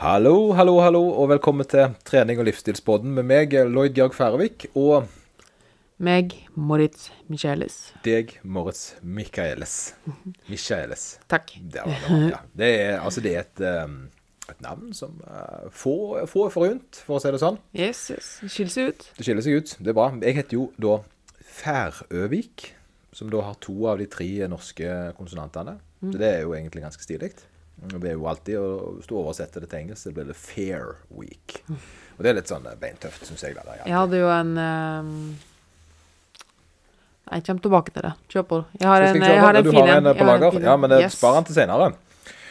Hallo, hallo, hallo, og velkommen til trening- og livsstilspodden med meg, Lloyd Georg Færøvik, og Meg, Moritz Michaelis. deg, Moritz Michaelis. Michaelis. Takk. Det, var det, ja. det, er, altså, det er et, um, et navn som uh, få, få er forunt, for å si det sånn. Yes, yes. Skiller seg ut. Det skiller seg ut. Det er bra. Jeg heter jo da Færøvik, som da har to av de tre norske konsonantene. Så det er jo egentlig ganske stilig. Det er jo alltid å stå og oversette det til engelsk, så blir det Fair Week. Og det er litt sånn eh, beintøft, syns jeg. Da, Jeg hadde jo en um Jeg kommer tilbake til det. Kjør på. Jeg har en, jeg har en du fin en en Ja, men det Yes. spar den til senere.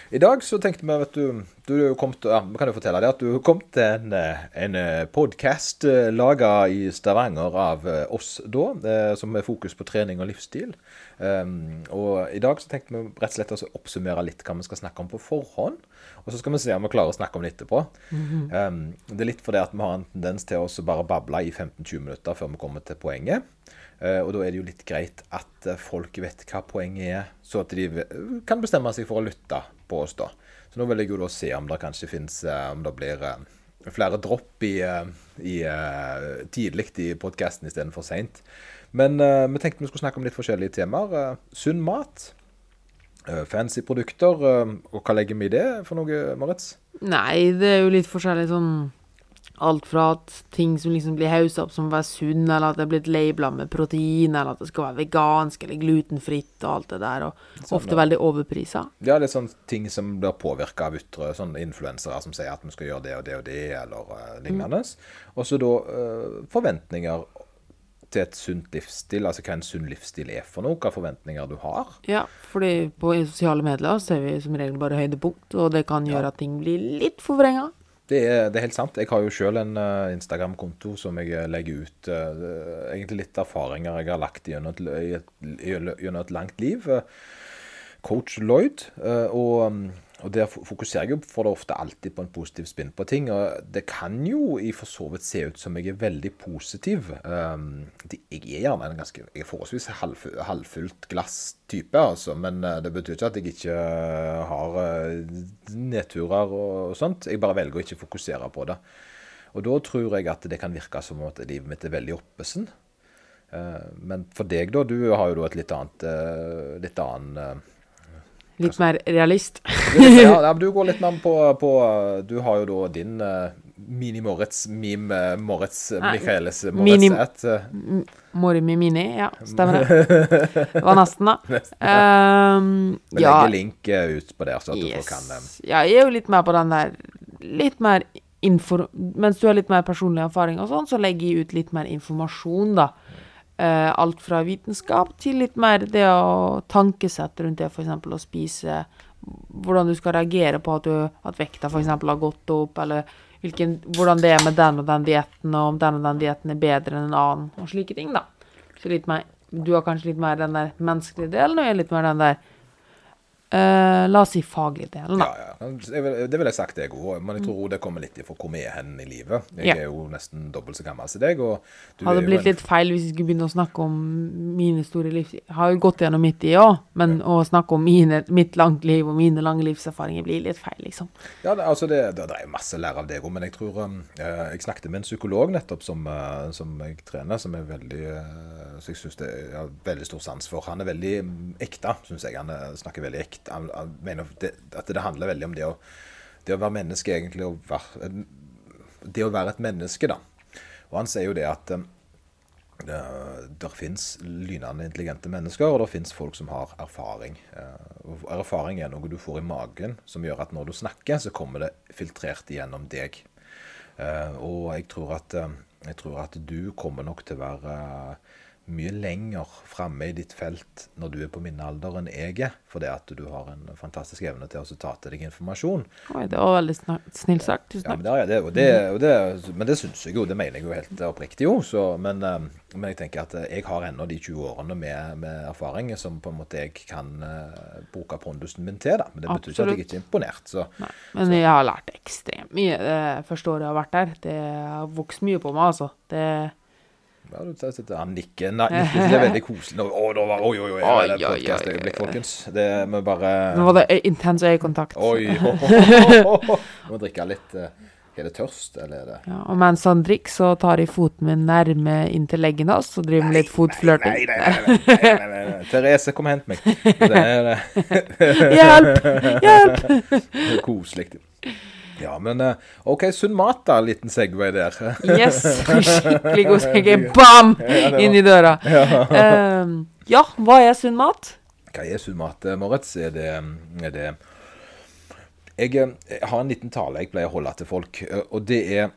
I dag så tenkte vi, vet du Du jo kommet, ja, vi kan jo fortelle deg at du kom til en, eh, en podkast laga i Stavanger av eh, oss da, eh, som er fokus på trening og livsstil. Um, og i dag så tenkte vi rett og slett å oppsummere litt hva vi skal snakke om på forhånd. Og så skal vi se om vi klarer å snakke om det etterpå. um, det er litt fordi at vi har en tendens til å bare bable i 15-20 minutter før vi kommer til poenget. Eh, og da er det jo litt greit at eh, folk vet hva poenget er, så at de kan bestemme seg for å lytte på oss, da. Så nå vil jeg jo da se om det kanskje fins Om det blir eh, flere dropp i, eh, i eh, tidlig i podkasten istedenfor seint. Men uh, vi tenkte vi skulle snakke om litt forskjellige temaer. Eh, sunn mat. eh, fancy produkter. eh, og hva legger vi i det for noe, Moritz? Nei, det er jo litt forskjellig sånn Alt fra at ting som liksom blir haussa opp som å være sunn, eller at det er blitt labela med protein, eller at det skal være vegansk eller glutenfritt og alt det der, og Sånn, ofte veldig overprisa. Ja, det er sånne ting som blir påvirka av ytre sånne influensere som sier at vi skal gjøre det og det og det, eller uh, lignende. Og så da uh, forventninger til et sunt livsstil, altså hva en sunn livsstil er for noe, hvilke forventninger du har. Ja, fordi på sosiale medier ser vi som regel bare høydepunkt, og det kan gjøre at ting blir litt forvrenga. Det er, det er helt sant. Jeg har jo sjøl en eh, Instagram-konto som jeg eh, legger ut uh, egentlig litt erfaringer jeg har lagt gjennom et, gjennom et langt liv. Coach Lloyd. og, mm, og der fokuserer jeg jo for det ofte alltid på en positiv spinn på ting. Og det kan jo i for så vidt se ut som jeg er veldig positiv. Det, jeg er gjerne en ganske Jeg er forholdsvis halv, halvfullt glass-type, altså. Men eh, det betyr ikke at jeg ikke eh, har eh, nedturer og sånt. Jeg bare velger å ikke fokusere på det. Og da tror jeg at det kan virke som at livet mitt er veldig oppesen. Men for deg, da. Du har jo da et litt annet Litt annen eh, Litt mer realist. ja, ja, men du går litt mer på, på Du har jo da din uh, Mini-Moritz, Meme uh, Moritz uh, Nei, Michaelis uh, Moritz at, uh, Morimi Mini, ja, stemmer det. Det var nesten, da. Um, Vi ja, legger link ut på det, så at du yes. folk kan um, ja, jeg er jo litt mer på den der Litt mer info... Mens du har litt mer personlig erfaring og sånn, så legger jeg ut litt mer informasjon, da. Eh, alt fra vitenskap til litt mer det å tankesette rundt det, f.eks. å spise Hvordan du skal reagere på at, du, at vekta f.eks. har gått opp, eller hvilken, hvordan det er med den og den dietten, og om den og den dietten er bedre enn en annen, og slike ting, da. Så litt mer Du har kanskje litt mer den der menneskelige delen, og jeg er litt mer den der eh, La oss si faglige del, da. ja, ja. Det vil jeg sagt, jeg òg. Men jeg tror det kommer litt ifra hvor vi er hen i livet. Jeg Ja. er jo nesten dobbelt så gammel som deg. Hadde blitt en- litt feil hvis jeg skulle begynne å snakke om mine store liv. Jeg har jo gått gjennom mitt i òg, men å snakke om mine, mitt langt liv og mine lange livserfaringer blir litt feil, liksom. Ja, det, altså det, det, det er masse å lære av deg òg, men jeg tror um, eh, Jeg snakket med en psykolog nettopp som, uh, som jeg trener, som er veldig uh, Så jeg syns det er jeg har veldig stor sans for. Han er veldig mm, ekte, syns jeg. Han snakker veldig ekte. Han mener at det handler veldig om det å, det å være menneske, egentlig. Å være, det å være et menneske, da. Og han sier jo det at um, det, der fins lynende intelligente mennesker, og det fins folk som har erfaring. Eh, og erfaring er noe du får i magen, som gjør at når du snakker, så kommer det filtrert gjennom deg. Eh, og jeg tror at, eh, jeg tror at du kommer nok til å være eh, mye lenger framme i ditt felt når du er på min alder enn jeg er, fordi at du har en fantastisk evne til å ta til deg informasjon. Oi, det var veldig snilt sagt. Tusen Ja, men det, det, og det, og det, men det syns jeg jo, det mener jeg jo helt oppriktig jo. Så, men, eh, men jeg tenker at eh, jeg har ennå de 20 årene med, med erfaring som på en måte jeg kan eh, bruke pondusen min til. da. Men det betyr ikke at jeg ikke er imponert. Så Nei, men jeg har lært ekstremt mye det første året jeg har vært der. Det har vokst mye på meg, altså. Det, Ja, du ser- sitter han nikker. Nei, nikker, det er veldig koselig. Oi, oi, oi, Oi, det oi, oi, oi. folkens. Det må bare Nå var det intens øyekontakt. Oi, ho, ho. Må drikke litt eh, Er det tørst, eller er det Ja, og mens han drikker, så tar jeg foten min nærme inntil leggen hans og driver med litt fotflørting. nei, nei, nei, nei, nei, nei, nei. Therese, kom og hent meg. Det er Hjelp! Hjelp! det er koselig. Ja, men eh, OK, sunn mat, da. Liten Segway der. Yes! Skikkelig god Segway. Bam! Inn i døra. Ehm, ja, hva er sunn mat? Hva er sunn mat, eh, Moritz? Er det, er det jeg, eh, jeg har en liten tale jeg pleier å holde til folk, og det er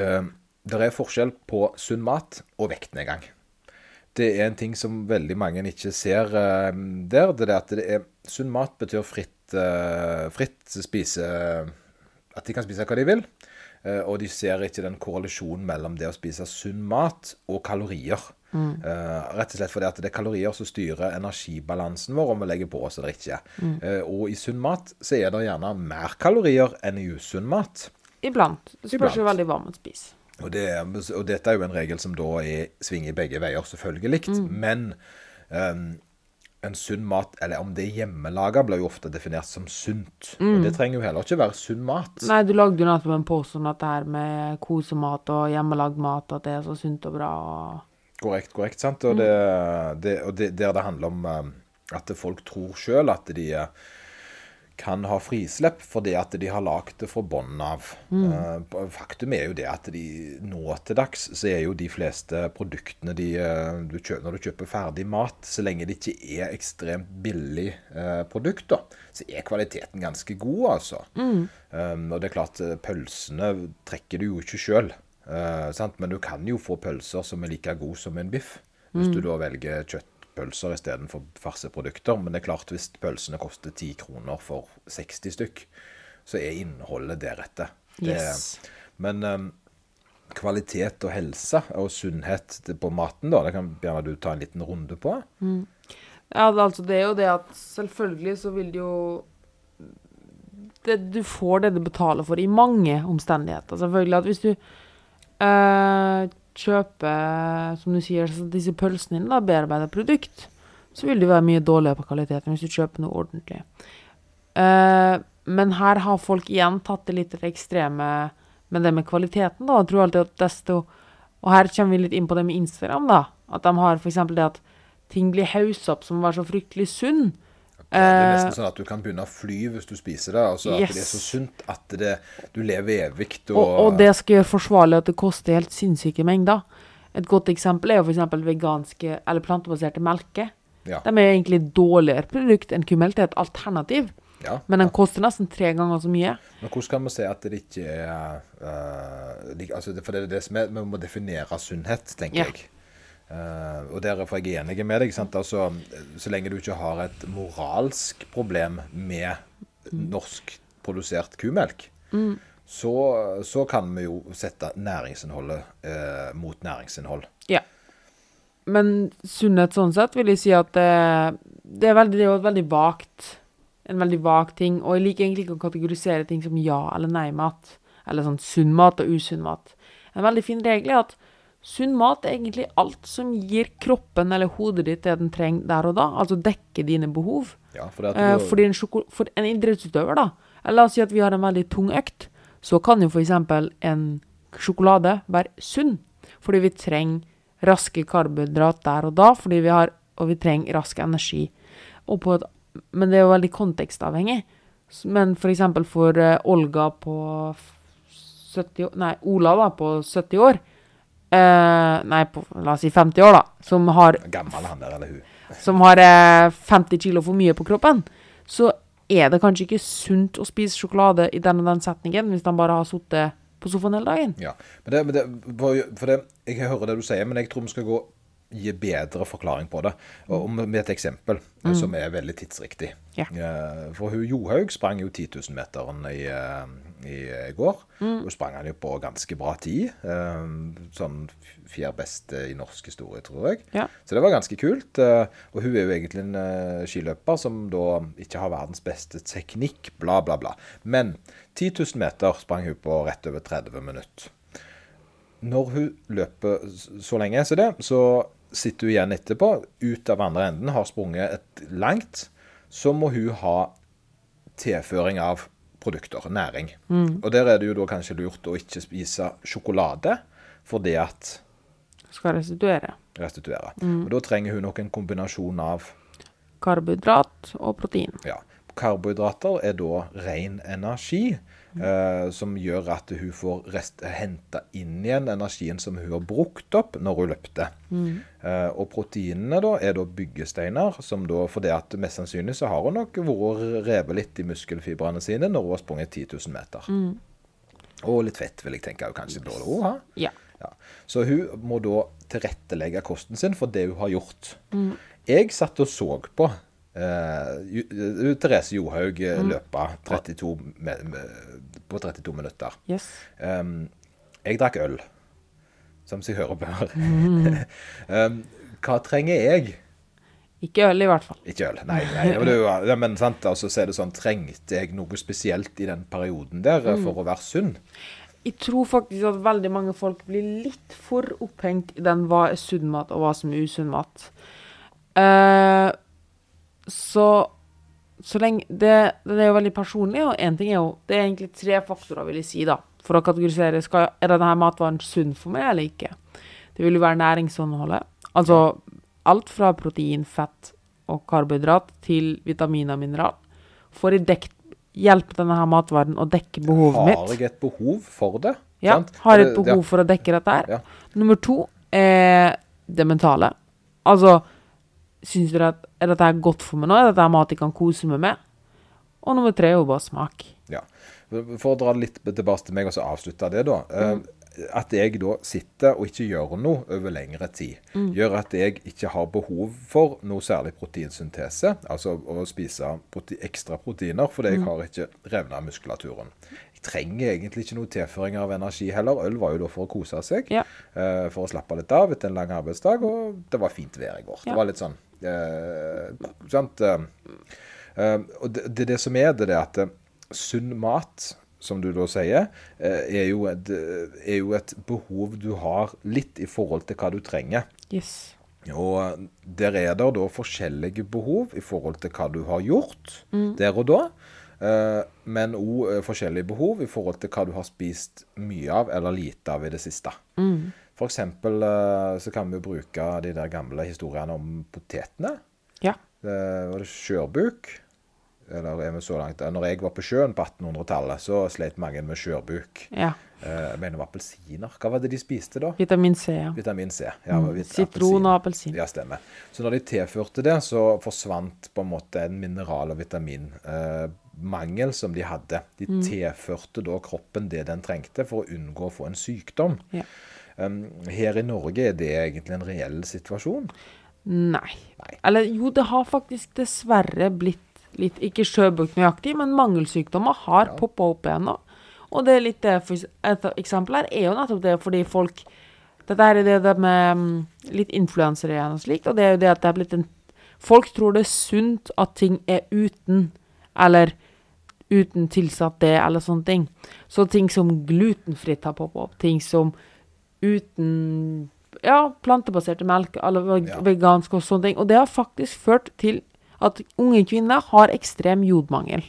eh, Det er forskjell på sunn mat og vektnedgang. Det er en ting som veldig mange ikke ser eh, der. Det er at det er sunn mat betyr fritt, uh, fritt spise At de kan spise hva de vil. Eh, og de ser ikke den korrelasjonen mellom det å spise sunn mat og kalorier. Eh, rett og slett fordi at det er kalorier som styrer energibalansen vår, om vi legger på oss eller ikke. Eh, og i sunn mat så er det gjerne mer kalorier enn i usunn mat. Iblant. Det spørs jo veldig hva man spiser. Og, det, og dette er jo en regel som da er, svinger begge veier, selvfølgelig. Men ehm, en sunn mat, eller om det er hjemmelaga, blir jo ofte definert som sunt. Og det trenger jo heller ikke være sunn mat. Nei, du lagde jo nettopp en post om dette her med kosemat og hjemmelagd mat, at det er så sunt og bra. Korrekt, korrekt. sant? Og, det, det, og det, der det handler om eh, at folk tror sjøl at de eh, kan ha frislepp fordi at de har lagd det fra bunnen av. Mm. faktum er jo det at de nå til dags så er jo de fleste produktene de, eh, du kjøper, Når du kjøper ferdig mat, så lenge det ikke er ekstremt billig eh, produkt, da, så er kvaliteten ganske god, altså. Um, og det er klart, eh, pølsene trekker du jo ikke sjøl. Uh, Men du kan jo få pølser som er like gode som en biff, hvis du da velger kjøttpølser istedenfor ferske produkter. Men det er klart, hvis pølsene koster 10 kroner for 60 stykk, så er innholdet deretter. Det, Yes. Men um, kvalitet og helse og sunnhet på maten, da, det kan gjerne du ta en liten runde på. Ja, det, altså, det er jo det at selvfølgelig så vil det jo det, Du får det du betaler for i mange omstendigheter. Selvfølgelig at hvis du eh, kjøper, som du sier, disse pølsene dine, da, bearbeidet produkt, så vil det være mye dårligere på kvaliteten hvis du kjøper noe ordentlig. Uh, men her har folk igjen tatt det litt til det ekstreme med det med kvaliteten, da. Jeg tror alltid at desto Og her kommer vi litt inn på det med Instagram, da. At de har f.eks. det at ting blir haussa opp som var så fryktelig sunn. Det er Eh, nesten sånn at du kan begynne å fly hvis du spiser det. Altså At det er så sunt at det, du lever evig. Og, Og, og det skal gjøre forsvarlig at det koster helt sinnssyke mengder. Et godt eksempel er jo f.eks. veganske eller plantebaserte melke. ja, De er egentlig dårligere produkt enn kumelk. Det er et alternativ, ja, men den ja. koster nesten tre ganger så mye. Men hvordan kan vi si at det ikke er uh, like, altså, det- For det er det som er Vi må definere sunnhet, tenker jeg. Eh, og derfor er jeg enig med deg. Sant? Altså, så lenge du ikke har et moralsk problem med norskprodusert kumelk, så, så kan vi jo sette næringsinnholdet uh, mot næringsinnhold. Ja. Men sunnhet sånn sett vil jeg si at det, det, er, veldig, det er veldig vagt En veldig vag ting. Og jeg liker egentlig ikke å kategorisere ting som ja- eller nei-mat. Eller sånn sunn mat og usunn mat. En veldig fin regel er at sunn mat er egentlig alt som gir kroppen eller hodet ditt det den trenger der og da. Altså dekke dine behov. Ja, for Eh, du, fordi en, for en idrettsutøver, da, eller la oss si at vi har en veldig tung økt, så kan jo f.eks. en sjokolade være sunn. Fordi vi trenger raske karbohydrat der og da, fordi vi har, og vi trenger rask energi. Et, men det er jo veldig kontekstavhengig. Men f.eks. For, for eh, Olga på 70 Nei, Ola da, på 70 år. Eh, nei, på la oss si 50 år, da. Som har Gammel han der, eller hun. som har eh, 50 kilo for mye på kroppen, så er det kanskje ikke sunt å spise sjokolade i den og den setningen hvis de bare har sittet på sofaen hele dagen. Ja, men det, men det, for, for det, jeg hører det du sier, men jeg tror vi skal gå gi bedre forklaring på det. Og med et eksempel mm. som er veldig tidsriktig. Ja. Eh, For hun Johaug sprang jo 10 000-meteren i, eh, i går. og sprang han jo på ganske bra tid. eh, Sånn fjerde beste i norsk historie, tror jeg. Ja. Så det var ganske kult. eh, Og hun er jo egentlig en eh, skiløper som da ikke har verdens beste teknikk, bla, bla, bla. Men 10 000 meter sprang hun på rett over 30 minutter. når hun løper så lenge som det, så sitter hun igjen etterpå, ut av andre enden, har sprunget et langt, så må hun ha tilføring av produkter, næring. Og der er det jo da kanskje lurt å ikke spise sjokolade, for det at Skal restituere. restituere. Og da trenger hun nok en kombinasjon av Karbohydrat og protein. ja, karbohydrater er da ren energi, eh, som gjør at hun får henta inn igjen energien som hun har brukt opp når hun løpte. Eh, og proteinene da er da byggesteiner, som da, for det at mest sannsynlig så har hun nok vært revet litt i muskelfibrene sine når hun har sprunget 10 000 meter. Og litt fett vil jeg tenke hun kanskje burde hun ha. Ja. Ja. Så hun må da tilrettelegge kosten sin for det hun har gjort. Jeg satt og så på eh, eh, Therese Johaug mm. løpa 32 med, med, på 32 minutter. Yes. Um, jeg drakk øl, som seg hører bør. um, hva trenger jeg? Ikke øl, i hvert fall. Ikke øl, nei. nei det var ja, men sant, altså, så er det sånn, Trengte jeg noe spesielt i den perioden der mm. for å være sunn? Jeg tror faktisk at veldig mange folk blir litt for opphengt i den hva er sunn mat, og hva som er usunn mat. Eh, så så lenge det, det er jo veldig personlig, og én ting er jo Det er egentlig tre faktorer, vil jeg si, da, for å kategorisere. Skal, er denne matvaren sunn for meg eller ikke? Det vil jo være næringsinnholdet. Altså alt fra protein, fett og karbohydrat til vitamin og mineral. Får jeg dekt hjelpe denne her matvaren å dekke behovet mitt? Har jeg et behov for det? Ja, Sant? har jeg et behov for å dekke dette her. Ja. Nummer to er det mentale. Altså, syns dere at er dette er godt for meg nå? Er dette mat jeg kan kose meg med? Og nummer tre er jo bare smak. Ja. For å dra litt tilbake til meg og så avslutte det, da. Mm. At jeg da sitter og ikke gjør noe over lengre tid, gjør at jeg ikke har behov for noe særlig proteinsyntese, altså å spise prote ekstra proteiner, fordi jeg har ikke revna muskulaturen. Trenger egentlig ikke noe tilføring av energi heller. Øl var jo da for å kose seg, Ja. uh, for å slappe litt av etter en lang arbeidsdag, og det var fint vær i går. Ja. Det var litt sånn uh, Sant? Uh, og det, det, det som er, det er at sunn mat, som du da sier, er jo, et, er jo et behov du har litt i forhold til hva du trenger. Yes. Og der er det da forskjellige behov i forhold til hva du har gjort der og da. Eh, Men òg forskjellige behov i forhold til hva du har spist mye av eller lite av i det siste. For eksempel eh, så kan vi bruke de der gamle historiene om potetene. Ja. Det var det skjørbuk? Eller er vi så langt? Når jeg var på sjøen på 1800-tallet, så sleit mange med skjørbuk. ja. Eh, Jeg mener det var appelsiner. Hva var det de spiste da? Vitamin C, ja. Vitamin C. Ja, Mm. Sitron og appelsin. Ja, stemmer. Så når de tilførte det, så forsvant på en måte en mineral- og vitaminmangel som de hadde. De Mm. tilførte da kroppen det den trengte for å unngå å få en sykdom. Ja. Um, her i Norge er det egentlig en reell situasjon. Nei. Nei. Eller jo, det har faktisk dessverre blitt litt Ikke sjøbuk nøyaktig, men mangelsykdommer har Ja. poppa opp igjen nå. Og det er litt Et eksempel her er jo nettopp det fordi folk Dette her er det, det med mm, litt influensere igjen og slikt, og det er jo det at det er blitt en Folk tror det er sunt at ting er uten, eller uten tilsatt det, eller sånne ting. Så ting som glutenfritt har poppa opp, ting som uten ja, plantebaserte melk, eller Ja. vegansk og sånne ting. Og det har faktisk ført til at unge kvinner har ekstrem jodmangel.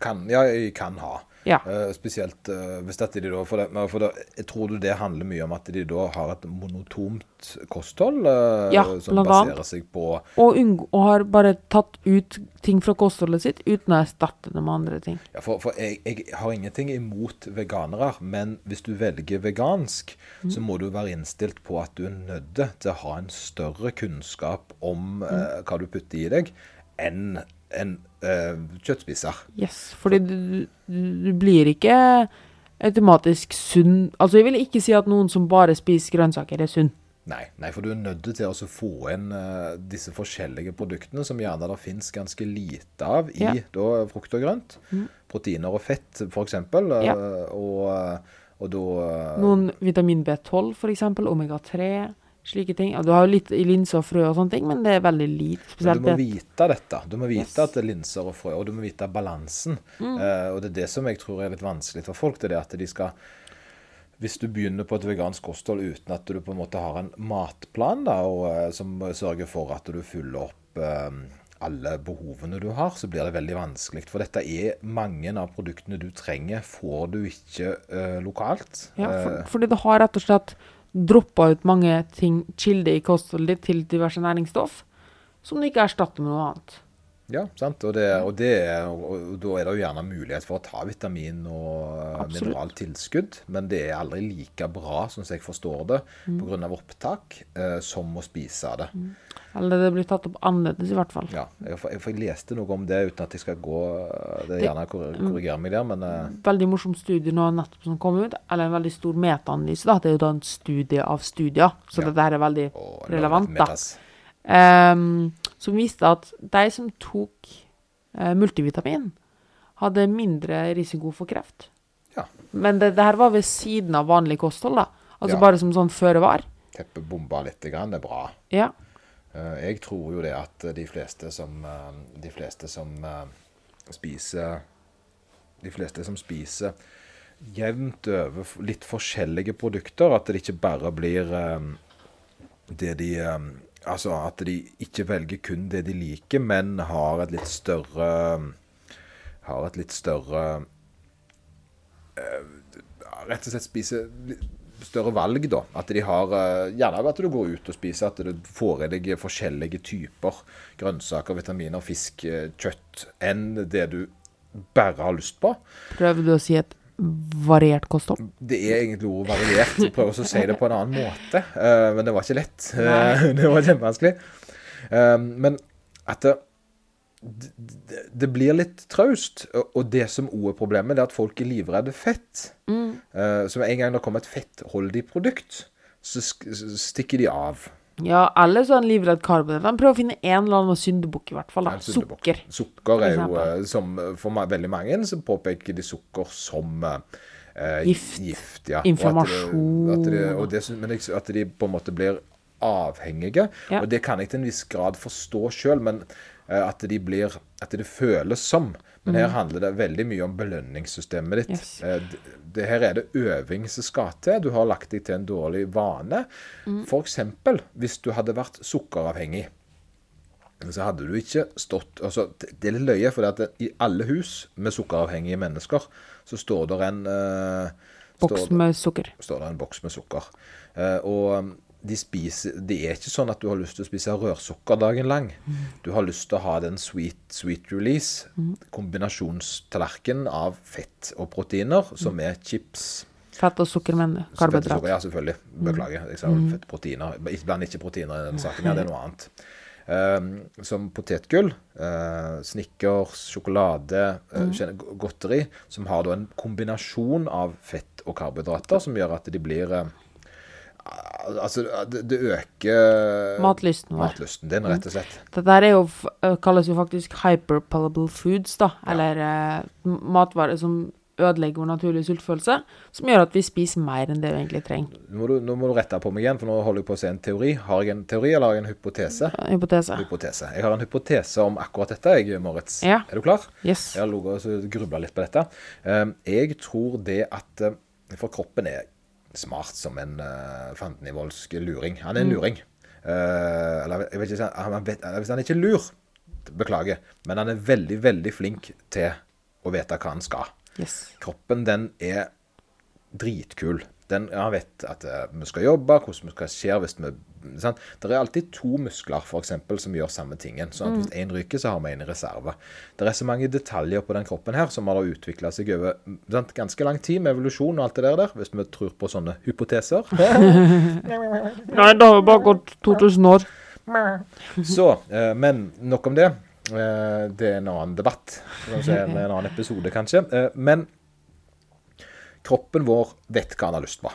Kan, ja, kan ha. Ja. Uh, spesielt uh, hvis dette de da For, det, for det, jeg tror du det handler mye om at de da har et monotomt kosthold uh, Ja, som baserer annet. seg på Og, unng- og har bare tatt ut ting fra kostholdet sitt uten å erstatte det med andre ting. ja, For, for jeg, jeg har ingenting imot veganere, men hvis du velger vegansk, Mm. så må du være innstilt på at du er nødt til å ha en større kunnskap om Mm. hva du putter i deg, enn en uh, kjøttspiser. Yes, fordi du, du, blir ikke automatisk sunn Altså, jeg vil ikke si at noen som bare spiser grønnsaker, er sunn. Nei, nei, for du er nødt til å få inn uh, disse forskjellige produktene som gjerne det finnes ganske lite av i Ja. da, frukt og grønt. Proteiner og fett, f.eks. Uh, Ja. og, og da eh, Noen vitamin B12, for eksempel, omega-3, slike ting. Du har jo litt i linser og frø og sånne ting, men det er veldig lite. Men Spesielt du må vite dette. Du må vite Yes. Mm. at det er linser og frø, og du må vite balansen. Eh, og det er det som jeg tror er litt vanskelig for folk. Det er at de skal hvis du begynner på et vegansk kosthold uten at du på en måte har en matplan da, og, eh, som sørger for at du fyller opp eh, alle behovene du har, så blir det veldig vanskelig. For dette er mange av produktene du trenger, får du ikke lokalt. Ja, for, fordi det har rett og slett droppa ut mange ting, kilder i kostholdet ditt til diverse næringsstoff, som du ikke erstatter med noe annet. Ja, sant. Og, det, og, det, og, og da er det jo gjerne mulighet for å ta vitamin og eh, Absolutt. mineraltilskudd, men det er aldri like bra, sånn som jeg forstår det, Mm. pga. opptak, eh, som å spise det. Eller det blir tatt opp annerledes, i hvert fall. Ja, jeg, for, jeg, for jeg leste noe om det uten at jeg skal gå Det er gjerne korri- korrigere meg der, men eh, Veldig morsom studie nå nettopp som kom ut, eller en veldig stor metaanalyse. da. Det er jo da en studie av studier, så Ja. dette her er veldig å, relevant, da. metas. Som viste at de som tok eh, multivitamin, hadde mindre risiko for kreft. Ja. Men det, det her var ved siden av vanlig kosthold, da. Altså Ja. bare som sånn føre var. Teppet bomba litt, grann, det er bra. Ja. Eh, Jeg tror jo det at de fleste som, eh, de fleste som spiser De fleste som spiser jevnt over litt forskjellige produkter, at det ikke bare blir det de Altså at de ikke velger kun det de liker, men har et litt større Har et litt større eh, Rett og slett spise større valg, da. At de har eh, Gjerne at du går ut og spiser, at du får i deg forskjellige typer grønnsaker, vitaminer, fisk, eh, kjøtt, enn det du bare har lyst på. Prøver du å si et variert kosthold? Det er egentlig ordet variert. Jeg prøver å si det på en annen måte, eh, men det var ikke lett. Nei. det var kjempevanskelig. Eh, men at det, det, det blir litt traust. Og det som òg er problemet, det er at folk er livredde fett. Eh, så med en gang det kommer et fettholdig produkt, så stikker de av. Ja, eller så er han livredd karbohydrater. Prøv å finne en eller annen syndebukk, i hvert fall. da. Sukker. Sukker er jo, eh, som for ma- veldig mange, så påpeker de sukker som eh, Gift. gift ja. Inflammasjon. At det, at det, det, men at de på en måte blir avhengige. Ja. Og det kan jeg til en viss grad forstå sjøl, men eh, at de blir At det føles som. Men her handler det veldig mye om belønningssystemet ditt. Yes. Eh, det, det her er det øving som skal til. Du har lagt deg til en dårlig vane. Mm. Eksempel hvis du hadde vært sukkeravhengig så hadde du ikke stått altså, det- er litt løye, for det at i alle hus med sukkeravhengige mennesker så står det en uh, Boks med sukker. står det en boks med sukker. Uh, og de spiser Det er ikke sånn at du har lyst til å spise rørsukker dagen lang. Du har lyst til å ha den sweet, sweet release, kombinasjonstallerken av fett og proteiner, som er chips. Fett og sukker, men. Karbohydrat. Sukker, Ja, selvfølgelig. Beklager. Jeg sa fett proteiner. Bland ikke proteiner i denne saken. Ja, det er noe annet. Um, som potetgull, uh, Snickers, sjokolade, uh, mm. godteri, som har da en kombinasjon av fett og karbohydrater, som gjør at de blir uh, Altså, det, øker Matlysten vår. matlysten din, rett og slett. Dette er jo, kalles jo faktisk hyperpalable foods, da. Eller eh, matvarer som ødelegger vår naturlige sultfølelse. Som gjør at vi spiser mer enn det vi egentlig trenger. Nå må, du, nå må du rette på meg igjen, for nå holder jeg på å se en teori. Har jeg en teori, eller har jeg en hypotese? Hypotese. Hypotese. Jeg har en hypotese om akkurat dette, jeg, Moritz. Ja. Er du klar? Yes. Jeg har ligget og grubla litt på dette. Um, jeg tror det at For kroppen er smart som en uh, fantenivoldsk luring. Han er en luring. Uh, eller jeg vet ikke, han, vet, hvis han er ikke lur, beklager, men han er veldig, veldig flink til å vite hva han skal. yes. Kroppen, den er dritkul. Den, han vet at uh, vi skal jobbe, hvordan vi skal skje hvis vi sant? Det er alltid to muskler for eksempel, som gjør samme tingen. sånn at Hvis én ryker, så har vi en i reserve. Det er så mange detaljer på den kroppen her som har utvikla seg over sant? ganske lang tid med evolusjon og alt det der, der hvis vi tror på sånne hypoteser. Nei, det har jo bare gått 2000 år. Så, eh, men nok om det. Eh, det er en annen debatt. Kanskje en, en annen episode, kanskje. Eh, men kroppen vår vet hva han har lyst på.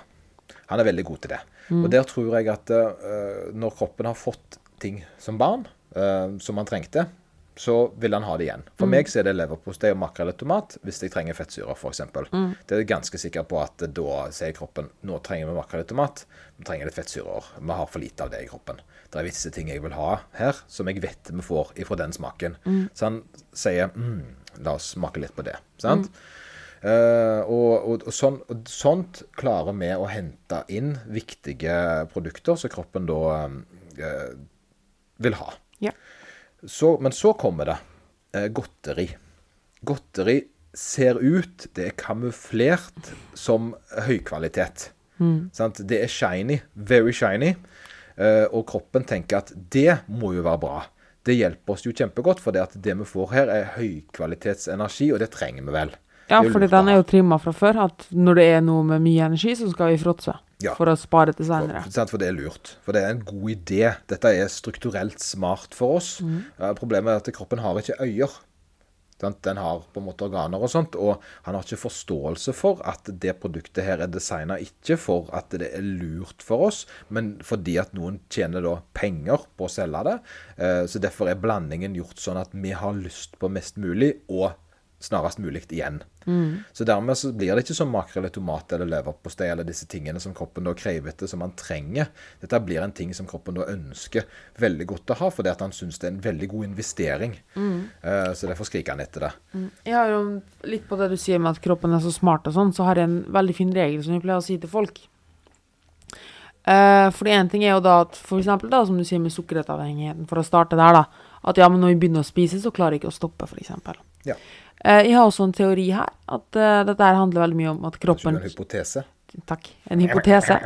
Han er veldig god til det. Og der tror jeg at uh, når kroppen har fått ting som barn, uh, som han trengte, så vil han ha det igjen. For meg så er det leverpostei og makrell i tomat hvis jeg trenger fettsyrer, f.eks. Mm. Det er jeg ganske sikker på at da sier kroppen nå trenger vi makrell i tomat, vi trenger litt fettsyrer. Vi har for lite av det i kroppen. Det er visse ting jeg vil ha her, som jeg vet vi får ifra den smaken. Så han sier mm, la oss smake litt på det. sant? Eh, og, og, og, sånt, og sånt klarer vi å hente inn viktige produkter som kroppen da uh, vil ha. Ja. Så, men så kommer det uh, godteri. Godteri ser ut, det er kamuflert som høykvalitet. Sant? Det er shiny, very shiny. Og kroppen tenker at det må jo være bra. Det hjelper oss jo kjempegodt, for det det vi får her, er høykvalitetsenergi, og det trenger vi vel. Ja, fordi den er jo trimma fra før at når det er noe med mye energi, så skal vi fråtse. Ja. For å spare til seinere. For, for det er lurt. For det er en god idé. Dette er strukturelt smart for oss. Eh, problemet er at kroppen har ikke øyer. Den har på en måte organer og sånt, og han har ikke forståelse for at det produktet her er designa ikke for at det er lurt for oss, men fordi at noen tjener da penger på å selge det. Eh, Så derfor er blandingen gjort sånn at vi har lyst på mest mulig, og snarest mulig igjen. Så dermed så blir det ikke som makrell eller tomat eller leverpostei eller disse tingene som kroppen da krever etter, som han trenger. Dette blir en ting som kroppen da ønsker veldig godt å ha, fordi at han syns det er en veldig god investering. Eh, Så derfor skriker han etter det. Jeg har jo litt på det du sier med at kroppen er så smart og sånn, så har jeg en veldig fin regel som jeg pleier å si til folk. Uh, for én ting er jo da at for eksempel da, som du sier med sukkerrettavhengigheten, for å starte der, da. At ja, men når vi begynner å spise, så klarer jeg ikke å stoppe, eksempel. Ja. Eh, jeg har også en teori her, at eh, dette handler veldig mye om at kroppen en hypotese? Takk. En hypotese.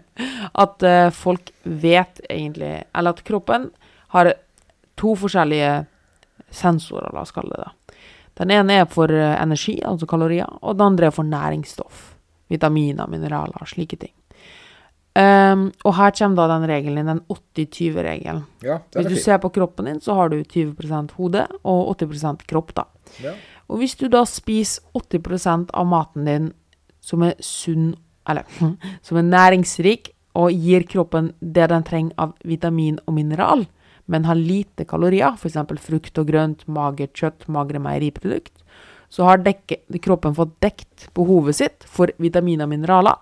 at eh, folk vet egentlig Eller at kroppen har to forskjellige sensorer, la oss kalle det det. Den ene er for energi, altså kalorier, og den andre er for næringsstoff. Vitaminer, mineraler, slike ting. Ehm, og her kommer da den regelen inn, den 80-20-regelen. Ja, Hvis du fint. ser på kroppen din, så har du 20% hode og 80% kropp, da. Ja. Og hvis du da spiser 80% av maten din som er sunn, eller som er næringsrik, og gir kroppen det den trenger av vitamin og mineral, men har lite kalorier, f.eks. frukt og grønt, magert kjøtt, magre meieriprodukt, så har dekke, kroppen fått dekt behovet sitt for vitamin og mineraler.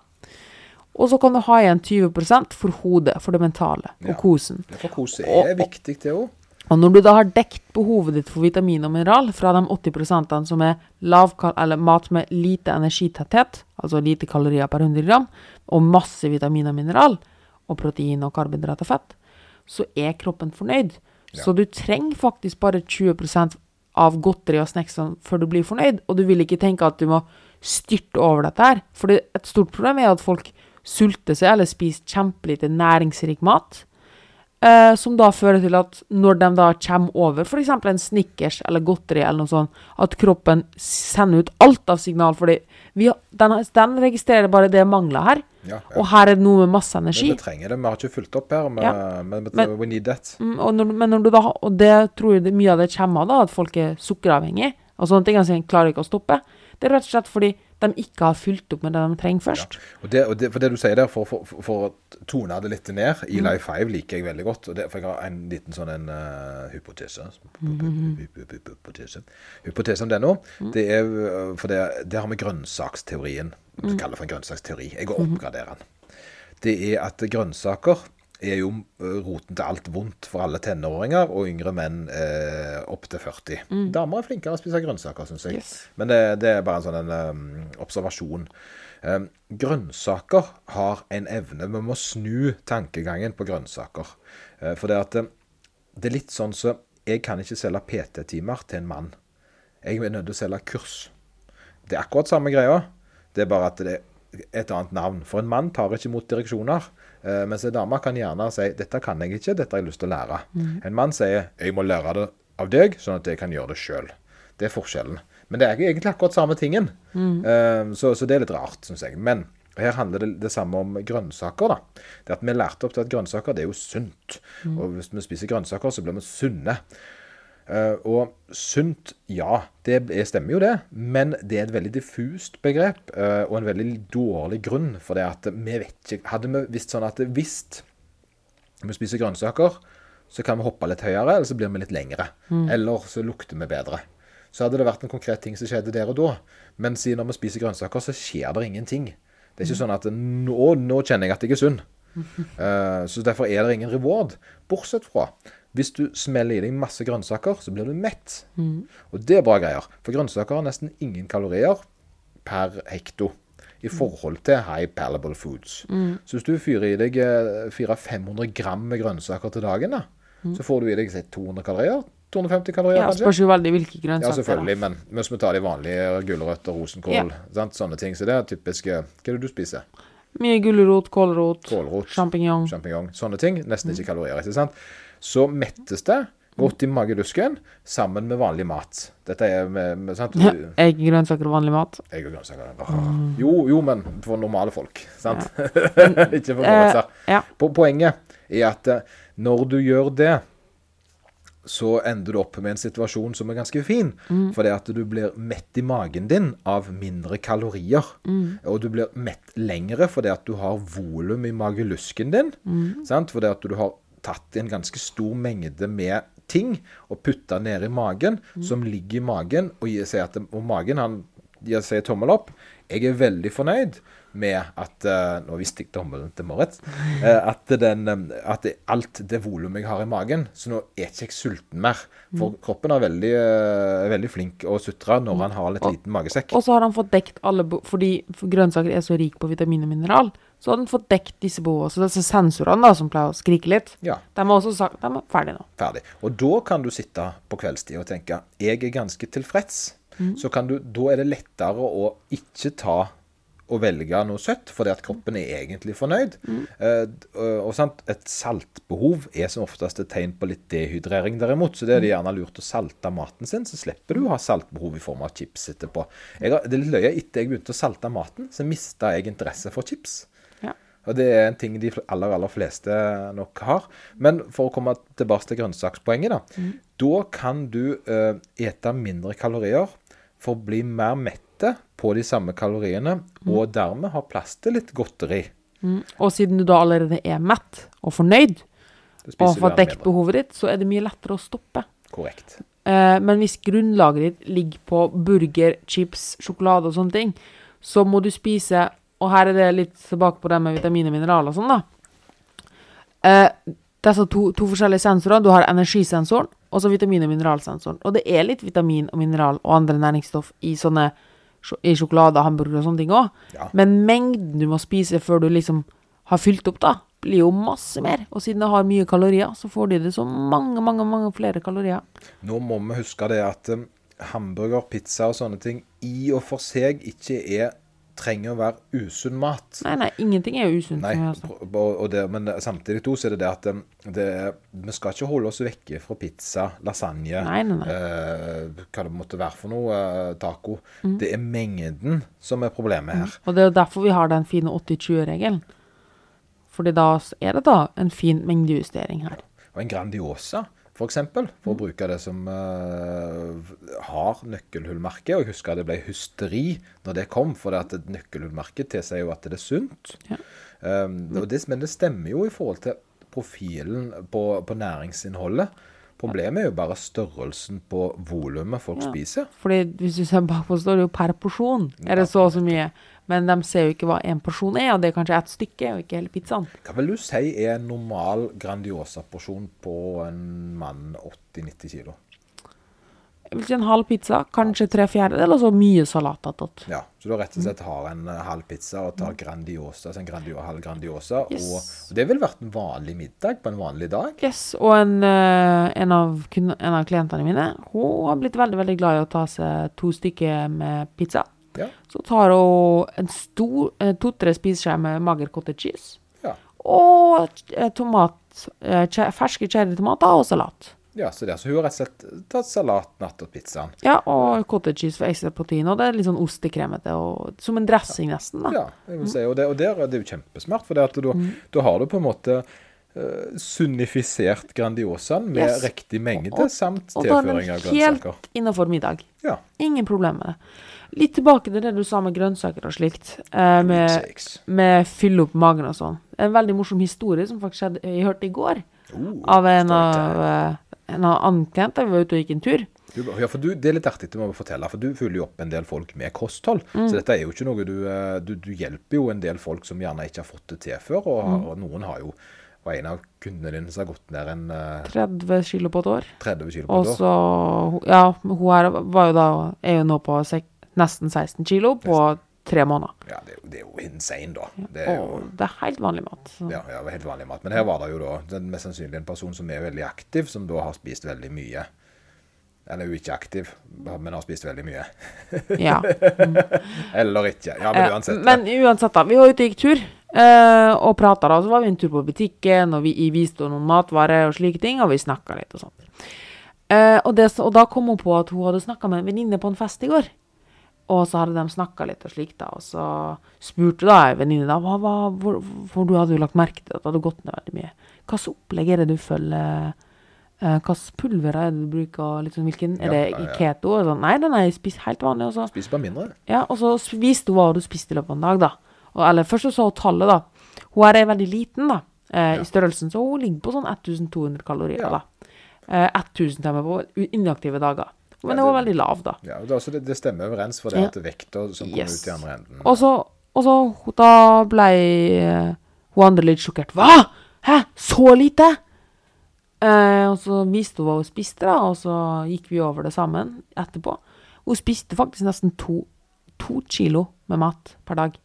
Og så kan du ha igjen 20 for hodet, for det mentale, og Ja. kosen. Ja, For kose Og- er viktig, det òg. Og når du da har dekt behovet ditt for vitamin og mineral fra de 80% som er lav, eller mat med lite energitetthet, altså lite kalorier per 100 gram, og masse vitamin og mineral, og protein og karbohydrat og fett, så er kroppen fornøyd. Ja. Så du trenger faktisk bare 20% av godteri og snacks før du blir fornøyd, og du vil ikke tenke at du må styrte over dette her. For det, et stort problem er at folk sulter seg eller spise kjempelite næringsrik mat. Eh, som da fører til at når de da kommer over f.eks. en Snickers eller godteri eller noe sånt, at kroppen sender ut alt av signal, fordi vi, den, den registrerer bare det mangler her. Ja, ja. Og her er det noe med masse energi. Men vi trenger det. Vi har ikke fulgt opp her, men, Ja. men, men, we need that. Mm, når, men når du da, og det tror jeg det, mye av det kommer av, da, at folk er sukkeravhengige. Og sånne ting altså, klarer ikke å stoppe. Det er rett og slett fordi de ikke har fulgt opp med det de trenger først. Og det, og det, for det du sier der, for, for, for, å tone det litt ned Mm. I Life 5 liker jeg veldig godt. Det, for jeg har en liten sånn en uh, hypotese. Mm-hmm. Hypotese. Hypotese om det nå. Mm. Det er, uh, for det, det har vi grønnsaksteorien. Vi Mm. kaller det for en grønnsaksteori. Jeg Mm-hmm. oppgraderer den. Det er at grønnsaker er jo uh, roten til alt vondt for alle tenåringer og yngre menn eh, opp til 40. Damer er flinkere å spise grønnsaker, syns jeg. Mm. Yes. Men det, det er bare en sånn en, um, observasjon. Um, grønnsaker har en evne Vi må snu tankegangen på grønnsaker. Uh, for det at det er litt sånn så Jeg kan ikke selge PT-timer til en mann. Jeg er nødt til å selge kurs. Det er akkurat samme greia. Det er bare at det er et annet navn. For en mann tar ikke imot direksjoner. Uh, mens en dame kan gjerne si 'dette kan jeg ikke, dette har jeg lyst til å lære'. En mann sier 'jeg må lære det av deg, sånn at jeg kan gjøre det sjøl'. Det er forskjellen. Men det er egentlig akkurat samme tingen. Uh, så, så det er litt rart, syns jeg. Men her handler det det samme om grønnsaker. da. Det at Vi lærte opp til at grønnsaker det er jo sunt. Og hvis vi spiser grønnsaker, så blir vi sunne. Eh, og sunt, ja, det er- stemmer jo det, men det er et veldig diffust begrep eh, og en veldig dårlig grunn for det at vi vet ikke Hadde vi visst sånn at hvis vi spiser grønnsaker, så kan vi hoppe litt høyere, eller så blir vi litt lengre. Eller så lukter vi bedre. Så hadde det vært en konkret ting som skjedde der og da. Men siden når vi spiser grønnsaker, så skjer det ingenting. Det er ikke sånn at nå, nå kjenner jeg at jeg er sunn. Uh, så derfor er det ingen reward. Bortsett fra hvis du smeller i deg masse grønnsaker, så blir du mett. Og det er bra greier. For grønnsaker har nesten ingen kalorier. per hekto i forhold til high palatable foods. Så hvis du fyrer i deg eh, 400-500 gram med grønnsaker til dagen, da, så får du i deg si, 200 kalorier. 250 kalorier, Ja, kanskje? spørs jo veldig hvilke Ja, grønnsaker. da. selvfølgelig, men hvis vi tar de vanlige gulrøtter, rosenkål, Ja. sant? sånne ting. Så det er typiske Hva er det du spiser? Mye gulrot, kålrot, Kålrot, sjampinjong. sjampinjong, sånne ting. Nesten ikke kalorier. ikke sant? Så mettes det godt i magelusken sammen med vanlig mat. Dette er med, med sant? Egg, grønnsaker og vanlig mat. Egg og grønnsaker. Mm. Jo, jo, men for normale folk. Sant? ikke for Eh, ja. Po- Poenget er at eh, når du gjør det, så ender du opp med en situasjon som er ganske fin. Fordi at du blir mett i magen din av mindre kalorier. Og du blir mett lengre fordi at du har volum i magelusken din. Sant? Fordi at du har tatt en ganske stor mengde med ting og putta ned i magen, som ligger i magen, og, gir seg at, og magen han seg tommel opp. Jeg er veldig fornøyd med at eh, Nå visste jeg tommelen til Moritz. eh, at, den, eh, at det, alt det volumet jeg har i magen, så nå er ikke jeg sulten mer. For kroppen er veldig, veldig flink å sutre når han har litt liten magesekk. Og så har han fått dekt alle Fordi grønnsaker er så rik på vitamin og mineral, så hadde han fått dekket disse behovene. Så disse sensorene da, som pleier å skrike litt, Ja. de har også sagt de er ferdige nå. ferdig. Og da kan du sitte på kveldstid og tenke jeg er ganske tilfreds. Så kan du, da er det lettere å ikke ta og velge noe søtt, fordi at kroppen er egentlig fornøyd. Eh, d- og sant? Et saltbehov er som oftest et tegn på litt dehydrering derimot. Så det er det gjerne lurt å salte maten sin, så slipper du å ha saltbehov i form av chips etterpå. Jeg det er litt løye, etter jeg begynte å salte maten, så mista jeg interesse for chips. Og det er en ting de aller, aller fleste nok har. Men for å komme tilbake til grønnsakspoenget, da. Da kan du eh, ete mindre kalorier for å bli mer mette på de samme kaloriene, og dermed ha plass til litt godteri. Mm. Og siden du da allerede er mett og fornøyd, og har fått dekt behovet ditt, så er det mye lettere å stoppe. Korrekt. Eh, men hvis grunnlaget ditt ligger på burger, chips, sjokolade og sånne ting, så må du spise Og her er det litt tilbake på det med vitamin og mineral og sånn, da. Eh, disse to, to forskjellige sensorene. Du har energisensoren og så vitamin- og mineralsensoren. Og det er litt vitamin og mineral og andre næringsstoff i sånne i sjokolade, hamburger og sånne ting òg. Ja. Men mengden du må spise før du liksom har fylt opp, da, blir jo masse mer. Og siden det har mye kalorier, så får de det så mange, mange, mange flere kalorier. Nå må vi huske det at um, hamburger, pizza og sånne ting i og for seg ikke er trenger å være usunn mat. Nei, nei, ingenting er jo usunt. Nei, som og, det, men samtidig to, så er det det at um, det, vi skal ikke holde oss vekke fra pizza, lasagne, Nei, nei, nei. Eh, hva det måtte være for noe, eh, taco. Mm. Det er mengden som er problemet her. Og det er jo derfor vi har den fine 80-20-regelen. Fordi da er det da en fin mengdejustering her. Og en Grandiosa, for eksempel, for å bruke det som uh, har nøkkelhullmerke. Og jeg husker det ble hysteri når det kom, for det at nøkkelhullmerke tilsier jo at det er sunt. Ja. Um, det, men det stemmer jo i forhold til profilen på, på næringsinnholdet. Problemet er jo bare størrelsen på volumet folk Ja. spiser. Fordi hvis du ser bakpå, står det jo per porsjon. Er det så og så mye? Men de ser jo ikke hva en porsjon er, og det er kanskje ett stykke, og ikke hele pizzaen. Hva vil du si er en normal Grandiosa-porsjon på en mann 80-90 kilo? Jeg vil si en halv pizza, kanskje tre fjerdedeler, og så mye salat attåt. Ja, så du rett og slett har en eh, halv pizza og tar Grandiosa, altså en Grandio, halv Grandiosa. Yes. Og det ville vært en vanlig middag på en vanlig dag. Yes, og en, eh, en, av, en av klientene mine, hun har blitt veldig, veldig glad i å ta seg to stykker med pizza. Ja. Så tar hun en stor, eh, to-tre spiseskjeer med mager cottage cheese. Ja. Og eh, tomat, eh, ferske cherrytomater og salat. ja, så det, så hun har rett og slett tatt salat natt og pizzaen. Ja, og cottage cheese for ekstra protein. Og det er litt sånn ostekremete, og som en dressing nesten, da. Ja, jeg vil si, og, det, og der er jo kjempesmart, for det da, Mm. har du på en måte sunnifisert Grandiosaen med Yes. riktig mengde, Og- samt Og da er den helt grønnsaker. innafor middag. Ja. Ingen problem med det. Litt tilbake til det du sa med grønnsaker og slikt. Eh, med, med fylle opp magen og sånn. En veldig morsom historie som faktisk skjedde, jeg hørte i går. Oh, Av en av eh, en av annen klient da vi var ute og gikk en tur. Du, ja, for du, Det er litt artig, det må vi fortelle, for du følger jo opp en del folk med kosthold. Mm. Så dette er jo ikke noe du, eh, du Du hjelper jo en del folk som gjerne ikke har fått det til før. Og, Mm. og noen har jo var en av kundene dine som har gått ned en eh, 30 kilo på et år. 30 kilo på Og et år. så hun- Ja, hun her var jo da Er jo nå på sek, nesten 16 kilo på tre måneder. Ja, det, er det er jo insane, da. Det er jo det er helt vanlig mat. Så. ja, ja, helt vanlig mat. Men her var det jo da den mest sannsynlig en person som er veldig aktiv, som da har spist veldig mye. Eller jo ikke aktiv, men har spist veldig mye. Ja. Eller ikke. Ja, men Eh, uansett. Men uansett, da. Vi var ute og gikk tur eh, og prata, da. Så var vi en tur på butikken, og vi viste henne noen matvarer og slike ting, og vi snakka litt og sånt. Uh, og, det, og da kom hun på at hun hadde snakka med en venninne på en fest i går. Og så hadde de snakka litt og slikt, da. Og så spurte da ei venninne da, hva, hva, hvor, for du hadde jo lagt merke til at det hadde gått ned veldig mye. Hva slags opplegg er det du følger? Eh, Hva slags pulver er det du bruker? Litt sånn, hvilken, Ja, er det ja, ja. keto? Sånn, nei, den er spist helt vanlig. Og så Spiser bare mindre. ja, og så viste hun hva du spiste i løpet av en dag, da. Eller først så sa hun tallet, da. Hun her er veldig liten, da, eh, Ja. i størrelsen, så hun ligger på sånn 1200 kalorier, Ja. da. Eh, 1000 timer på inaktive dager. Men Ja, hun var det- veldig lav, da. Ja, det, altså, det, det stemmer overens for det Ja. at vekta som kommer Yes. ut i andre enden Og så, og så da ble eh, hun andre litt sjokkert. Hva?! Hæ? Så lite?! Eh, og så viste hun hva hun spiste, da, og så gikk vi over det sammen etterpå. Hun spiste faktisk nesten to, to kilo med mat per dag.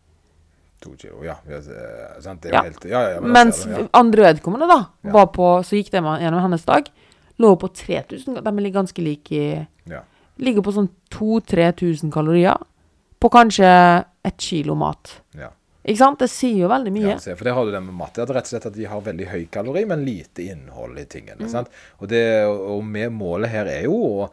To kilo, ja. ja? Det Ja. helt Ja, ja, ja, men Mens ser ja. andre vedkommende, da, var på, så gikk de gjennom hennes dag, lå på 3000. De er ganske like i ja. Ligger på sånn 2000-3000 kalorier på kanskje et kilo mat. ja. Ikke sant? Det sier jo veldig mye. Ja, for det har du det med mat. Det er rett og slett at de har veldig høy kalori, men lite innhold i tingene. sant? Og, det, og med målet her er jo å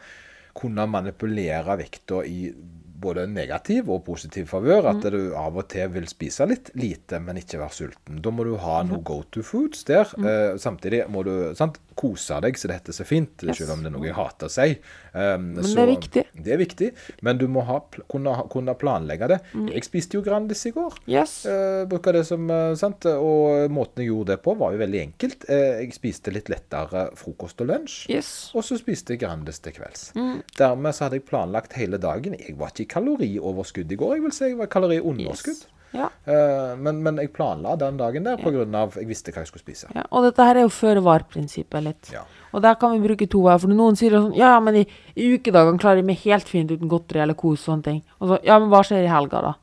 kunne manipulere vekta i både negativ og positiv favør. At du av og til vil spise litt lite, men ikke være sulten. Da må du ha noe go to foods der. Eh, samtidig må du sant, kose deg, så det heter så fint, Yes. selv om det er noe jeg hater å si. Um, Men det er viktig. Det er viktig, men du må ha, kunne, kunne planlegge det. Mm. Jeg spiste jo Grandis i går. Yes. Uh, bruker det som uh, sant, og måten jeg gjorde det på var jo veldig enkelt. Uh, jeg spiste litt lettere frokost og lunsj, Yes. og så spiste jeg Grandis til kvelds. Mm. Dermed så hadde jeg planlagt hele dagen. Jeg var ikke i kalorioverskudd i går, jeg vil si jeg var i kaloriunderskudd. yes. Ja. Eh, men, men jeg planla den dagen der på grunn av jeg visste hva jeg skulle spise. ja. Og dette her er jo føre-var-prinsippet litt. Ja. Og der kan vi bruke to her. For noen sier sånn Ja, men i, i ukedagene klarer jeg meg helt fint uten godteri eller kos og sånne ting. Og så Ja, men hva skjer i helga, da?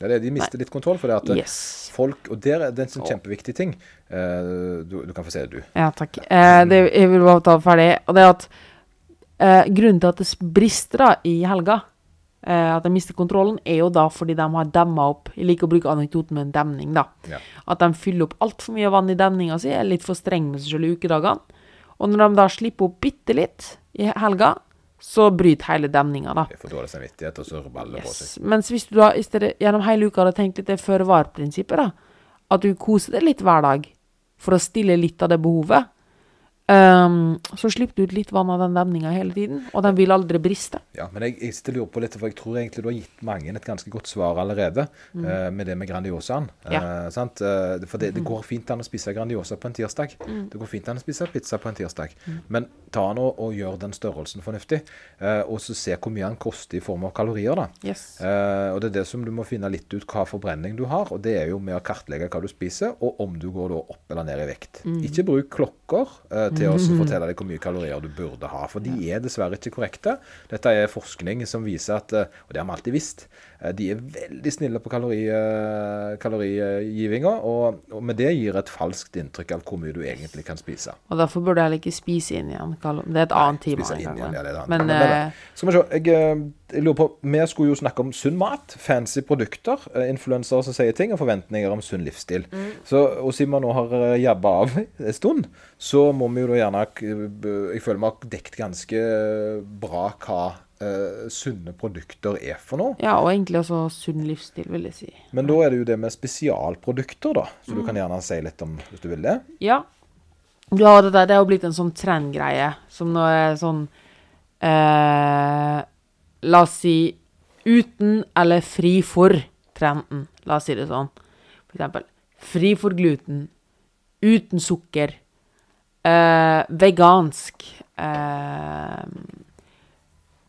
Ja, det, de mister litt kontroll for det at eh, Yes. folk Og der er det en sånn kjempeviktig ting. Uh, du, du kan få se det, du. Ja, takk. Uh, det, jeg vil bare ta det ferdig. Og det er at uh, grunnen til at det brister da i helga, eh, at de mister kontrollen, er jo da fordi de har demma opp Jeg liker å bruke anekdoten med en demning, da. Ja. At de fyller opp altfor mye vann i demninga si, er litt for streng med seg selv i ukedagene. Og når de da slipper opp bitte litt i helga, så bryter hele demninga, da. Jeg får dårlig samvittighet, og så baller det på seg. Mens hvis du da i stedet gjennom hele uka hadde tenkt litt det føre-var-prinsippet, da, at du koser deg litt hver dag for å stille litt av det behovet, ehm, så slipper du ut litt vann av den demninga hele tiden, og den vil aldri briste. Ja, men jeg, jeg og lurer på litt, for jeg tror egentlig du har gitt mange et ganske godt svar allerede eh, med det med Grandiosaen. Ja. Uh? Eh, for det, det går fint an å spise Grandiosa på en tirsdag. Det går fint an å spise pizza på en tirsdag. Men ta nå og gjør den størrelsen fornuftig, og så se hvor mye den koster i form av kalorier. da. Yes. Og det er det som du må finne litt ut hva forbrenning du har, og det er jo med å kartlegge hva du spiser, og om du går da opp eller ned i vekt. Ikke bruk klokker eh, til å fortelle deg hvor mye kalorier du burde ha, for de er dessverre ikke korrekte. Dette er forskning som viser at, eh, og det har vi alltid visst, de er veldig snille på kalori, eh, kalorigivinga, og, og med det gir et falskt inntrykk av hvor mye du egentlig kan spise. Og derfor burde jeg ikke spise inn igjen. Det er et annet tema. Ja, Men, men, Men, eh, Skal vi se, jeg, eh, jeg lurer på, Vi skulle jo snakke om sunn mat, fancy produkter, eh, influensere som sier ting, og forventninger om sunn livsstil. Mm. Så, og siden vi nå har jabba av en stund, så må vi jo da gjerne eh, Jeg føler vi har dekket ganske bra hva eh, sunne produkter er for noe. ja, og egentlig også sunn livsstil, vil jeg si. Men da er det jo det med spesialprodukter, da. Så Mm. du kan gjerne si litt om hvis du vil det. Ja. Ja, det der det har jo blitt en sånn trendgreie som nå er sånn eh, La oss si uten eller fri for-trenden. La oss si det sånn. For eksempel fri for gluten. Uten sukker. Eh, vegansk. Eh,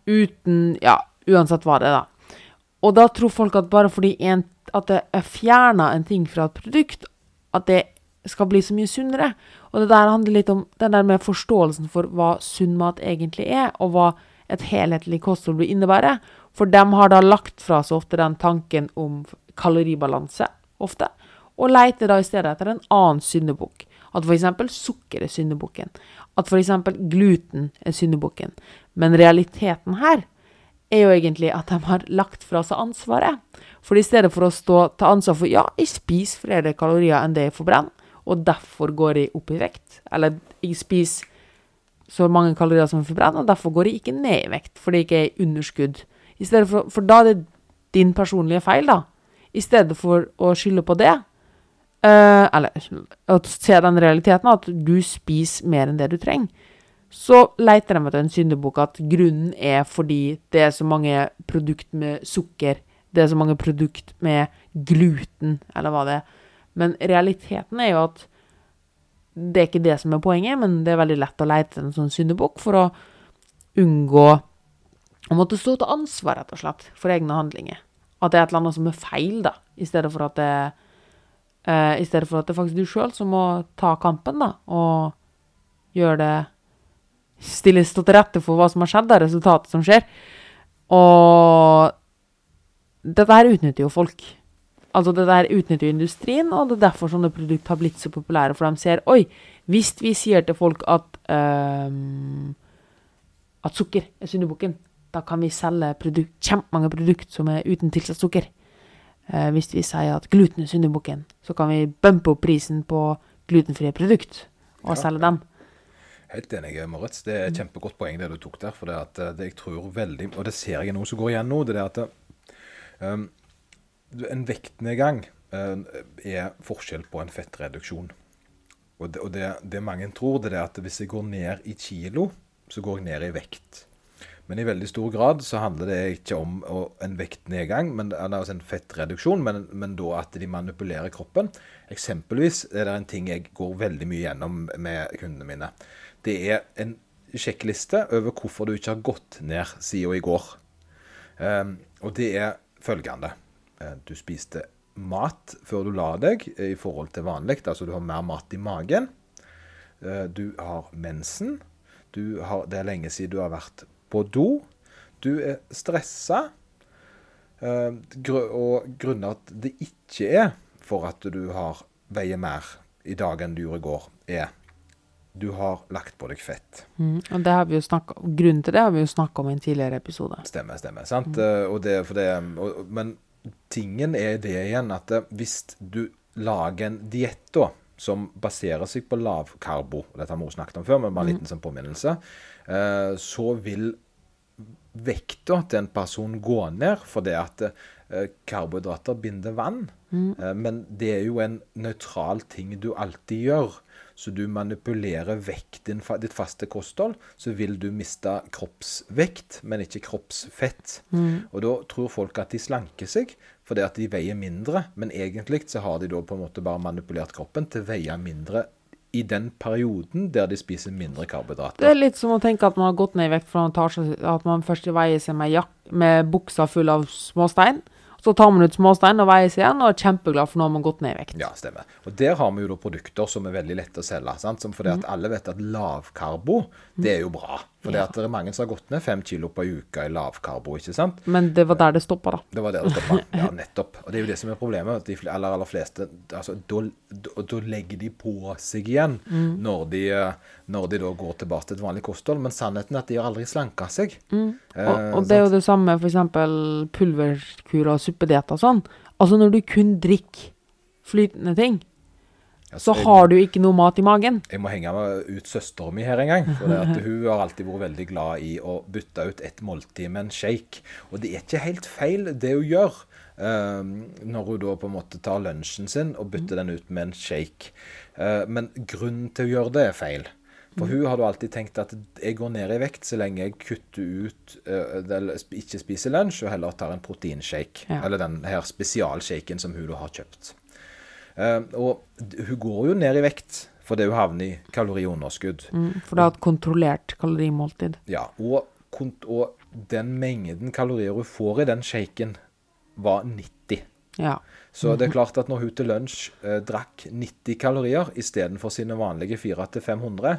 uten Ja, uansett hva det er, da. Og da tror folk at bare fordi en, at det er fjerna en ting fra et produkt, at det skal bli så mye sunnere. Og det der handler litt om den der med forståelsen for hva sunn mat egentlig er, og hva et helhetlig kosthold vil innebære. For de har da lagt fra seg ofte den tanken om kaloribalanse, ofte, og leter da i stedet etter en annen syndebukk. At f.eks. sukker er syndebukken. At f.eks. gluten er syndebukken. Men realiteten her er jo egentlig at de har lagt fra seg ansvaret. For i stedet for å stå ta ansvar for ja, jeg spiser flere kalorier enn det jeg forbrenner, og derfor går jeg opp i vekt, eller jeg spiser så mange kalorier som jeg forbrenner, og derfor går jeg ikke ned i vekt, fordi jeg ikke er i underskudd. I for, for da er det din personlige feil, da. I stedet for å skylde på det, uh, eller å se den realiteten at du spiser mer enn det du trenger, så leter de etter en syndebukk at grunnen er fordi det er så mange produkt med sukker, det er så mange produkt med gluten, eller hva det er. Men realiteten er jo at det er ikke det som er poenget, men det er veldig lett å lete en sånn syndebukk for å unngå å måtte stå til ansvar, rett og slett, for egne handlinger. At det er et eller annet som er feil, da, i stedet for at det, uh, i stedet for at det er faktisk du sjøl som må ta kampen, da, og gjøre det Stille stå til rette for hva som har skjedd, det resultatet som skjer. Og dette her utnytter jo folk. Altså, dette her utnytter jo industrien, og det er derfor sånne produkter har blitt så populære. For de ser Oi, hvis vi sier til folk at um, at sukker er syndebukken, da kan vi selge produkt, kjempemange produkter som er uten tilsatt sukker. Uh, hvis vi sier at gluten er syndebukken, så kan vi bumpe opp prisen på glutenfrie produkt og Ja. selge dem. Helt enig, Moritz. Det er et kjempegodt poeng det du tok der. For det at eh, det jeg tror veldig, og det ser jeg noe som går igjen nå, det er at um, en vektnedgang eh, er forskjell på en fettreduksjon. Og, det, og det, det mange tror, det er at hvis jeg går ned i kilo, så går jeg ned i vekt. Men i veldig stor grad så handler det ikke om en vektnedgang, men, altså en fettreduksjon, men, men da at de manipulerer kroppen. Eksempelvis er det en ting jeg går veldig mye gjennom med kundene mine. Det er en sjekkliste over hvorfor du ikke har gått ned siden i går. Um, og det er følgende. Eh, Du spiste mat før du la deg i forhold til vanlig. Altså du har mer mat i magen. Eh, Du har mensen. Du har, det er lenge siden du har vært på do. Du er stressa. Eh, Og grunnen at det ikke er for at du har veier mer i dag enn du gjorde i går, er du har lagt på deg fett. Mm, og det har vi jo snakket, Grunnen til det har vi jo snakka om i en tidligere episode. Stemmer, stemmer. sant? Mm. Og det, for det, og, men tingen er det igjen at eh, hvis du lager en diett som baserer seg på lavkarbo, dette har vi også snakket om før, men bare en liten sånn påminnelse, eh, så vil vekta til en person gå ned fordi at eh, karbohydrater binder vann. Mm. men det er jo en nøytral ting du alltid gjør. Så du manipulerer vekk din, ditt faste kosthold, så vil du miste kroppsvekt, men ikke kroppsfett. Og da tror folk at de slanker seg fordi at de veier mindre, men egentlig så har de da på en måte bare manipulert kroppen til å veie mindre i den perioden der de spiser mindre karbohydrater. Det er litt som å tenke at man har gått ned i vekt fra man tar at man først veier seg med, jak med buksa full av småstein. Så tar man ut småstein og veier seg igjen, og er kjempeglad for nå har man gått ned i vekt. Ja, stemmer. Og der har vi jo da produkter som er veldig lette å selge. Sant? Som fordi at alle vet at lavkarbo, det er jo bra. Fordi Ja. at det er mange som har gått ned fem kilo på uke i lavkarbo, ikke sant? Men det var der det stoppa, da. Det var der det stoppa. Ja, nettopp. Og det er jo det som er problemet. At de aller, aller fleste altså, da, legger de på seg igjen når, de, eh, når de da går tilbake til et vanlig kosthold. Men sannheten er at de har aldri slanka seg. Og, Eh, det er jo det samme f.eks. pulverkur og suppedietter og sånn. Altså når du kun drikker flytende ting, Altså, så jeg- har du ikke noe mat i magen. Jeg må henge meg ut søstera mi her en gang. For hun har alltid vært veldig glad i å bytte ut et måltid med en shake. Og det er ikke helt feil, det hun gjør. Uh, når hun da på en måte tar lunsjen sin og bytter den ut med en shake. Uh, men grunnen til å gjøre det er feil. For hun har da alltid tenkt at jeg går ned i vekt så lenge jeg kutter ut uh, eller ikke spiser lunsj, og heller tar en proteinshake. Ja. Eller den her spesialshaken som hun da har kjøpt. Eh, og hun går jo ned i vekt fordi hun havner i kaloriunderskudd. Mm, for det er et kontrollert kalorimåltid. Ja, og, og den mengden kalorier hun får i den shaken, var 90. Ja. Så det er klart at når hun til lunsj eh, drakk 90 kalorier istedenfor sine vanlige 400-500,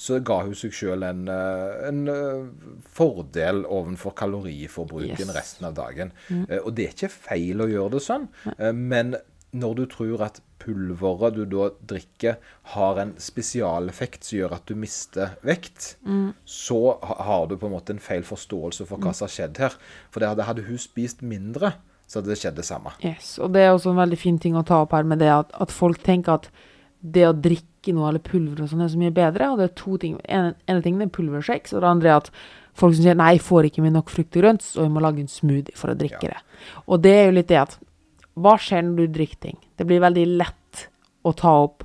så ga hun seg sjøl en, eh, en eh, fordel overfor kaloriforbruken Yes. resten av dagen. Eh, og det er ikke feil å gjøre det sånn, eh, men når du tror at pulveret du da drikker, har en spesialeffekt som gjør at du mister vekt, så har du på en måte en feil forståelse for hva som har skjedd her. For det hadde, hadde hun spist mindre, så hadde det skjedd det samme. Yes. Og det er også en veldig fin ting å ta opp her med det at, at folk tenker at det å drikke noe eller pulver og sånn er så mye bedre. Og det er to ting. En, ene tingen er pulvershakes, og det andre er at folk som sier nei, jeg får ikke med nok frukt og grønt, så jeg må lage en smoothie for å drikke Ja. det. Og det er jo litt det at hva skjer når du drikker ting? Det blir veldig lett å ta opp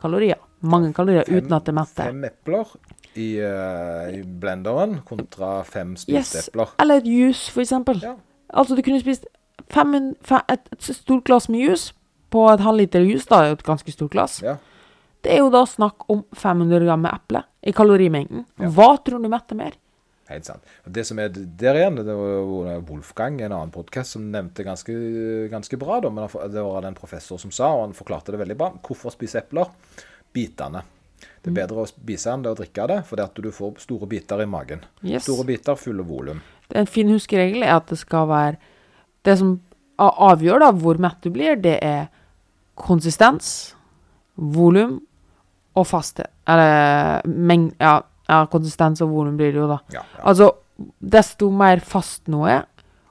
kalorier. Mange kalorier Fem- uten at det metter. Fem epler i, uh, i blenderen kontra fem spiste Yes. epler. Eller et juice, for eksempel. Ja. Altså, du kunne spist fem, fem, et, et stort glass med juice på et halvliter juice, da, er jo et ganske stort glass. Ja. Det er jo da snakk om 500 gram med eple i kalorimengden. Ja. Hva tror du metter mer? Helt sant. Det som er der igjen, det var Wolfgang, en annen podkast, som nevnte ganske, ganske bra. Da, men det var en professor som sa, og han forklarte det veldig bra. Hvorfor spise epler? Bitene. Det Mm. er bedre å spise enn det å drikke det, fordi at du får store biter i magen. Yes. Store biter, fulle volum. En fin huskeregel er at det skal være Det som avgjør da hvor mett du blir, det er konsistens, volum og fasthet. Eller meng... Ja, ja konsistens og volum blir det jo, da. Ja, ja. Altså, desto mer fast noe er,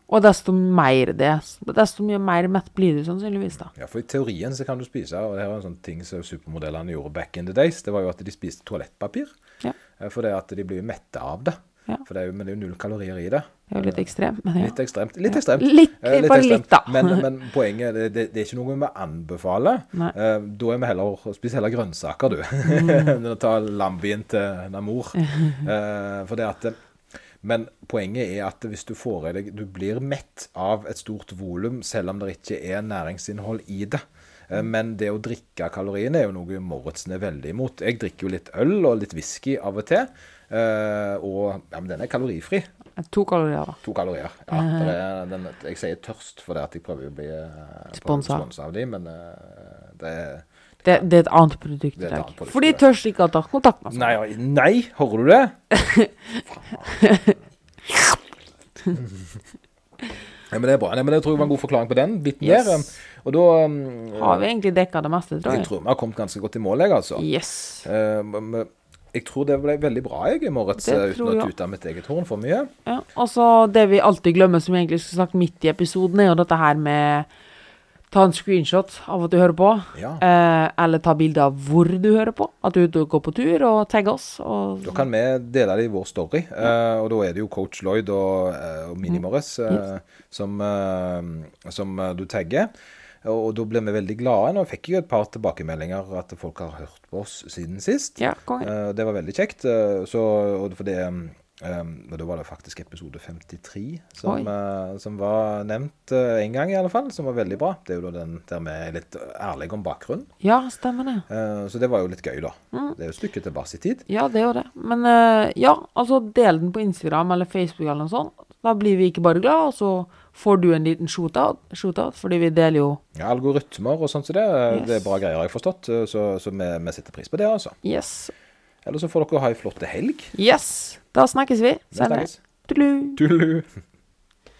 og desto mer det er, desto mye mer mett blir du sannsynligvis, da. Ja, for I teorien så kan du spise, og det her er en sånn ting som supermodellene gjorde back in the days, det var jo at de spiste toalettpapir. Ja. Eh, For det at de blir mette av det. Ja. For det er jo, men det er jo null kalorier i det. Det er jo litt ekstremt, men ja. Litt ekstremt. Litt ekstremt. Litt, Eh, bare ekstremt. litt, da. Men, men poenget er det, det er ikke noe vi anbefaler. Eh, da er vi heller Spis heller grønnsaker, du. Mm. Ta lambien til Namor. Eh, for det at men poenget er at hvis du får i deg Du blir mett av et stort volum, selv om det ikke er næringsinnhold i det. Eh, Men det å drikke kaloriene er jo noe Moritzen er veldig imot. Jeg drikker jo litt øl og litt whisky av og til. eh, og ja, men den er kalorifri. To kalorier, da. To kalorier. Ja, det er, den, jeg sier tørst fordi at jeg prøver å bli uh, Sponsa. av dem, men eh, det er Det, det er et annet produkt i Det dag. For de tør ikke å ta kontakt med oss. Nei, nei, hører du det? ja, men det er bra. Nei, men jeg tror jeg var en god forklaring på den biten Yes. der. Og da um, Har vi egentlig dekka det meste, tror Jeg jeg? tror vi har kommet ganske godt i mål, jeg, altså. Yes. Uh, jeg tror det ble veldig bra, jeg, morges, eh, uten å tute mitt eget horn for mye. Ja, og så det vi alltid glemmer, som vi egentlig skulle sagt midt i episoden, er jo dette her med Ta en screenshot av at du hører på, Ja. eh, eller ta bilde av hvor du hører på. At du går på tur, og tagge oss. Og Da kan vi dele det i vår story. eh, og da er det jo coach Lloyd og, eh, og Mini Morris eh, som, eh, som du tagger. Og, og da blir vi veldig glade. Nå fikk jeg jo et par tilbakemeldinger at folk har hørt på oss siden sist. ja. Eh, det var veldig kjekt. eh, så, og for det um, og Da var det faktisk episode 53 som, eh, som var nevnt uh, en gang, i alle fall. Som var veldig bra. Det er jo da den der vi er litt ærlige om bakgrunnen. Ja, stemmer det. Uh, så det var jo litt gøy, da. Mm. Det er jo et stykke tilbake i tid. Ja, det er jo det. Men ja, altså del den på Instagram eller Facebook eller noe sånt. Da blir vi ikke bare glad, og så får du en liten shootout, shootout fordi vi deler jo Ja, algoritmer og sånt som det. eh, Yes. Det er bra greier, har jeg forstått. Så, så vi, vi setter pris på det, altså. Yes. Eller så får dere ha ei flott helg. Yes. Da snakkes vi senere. snakkes. Tudelu. Tudelu.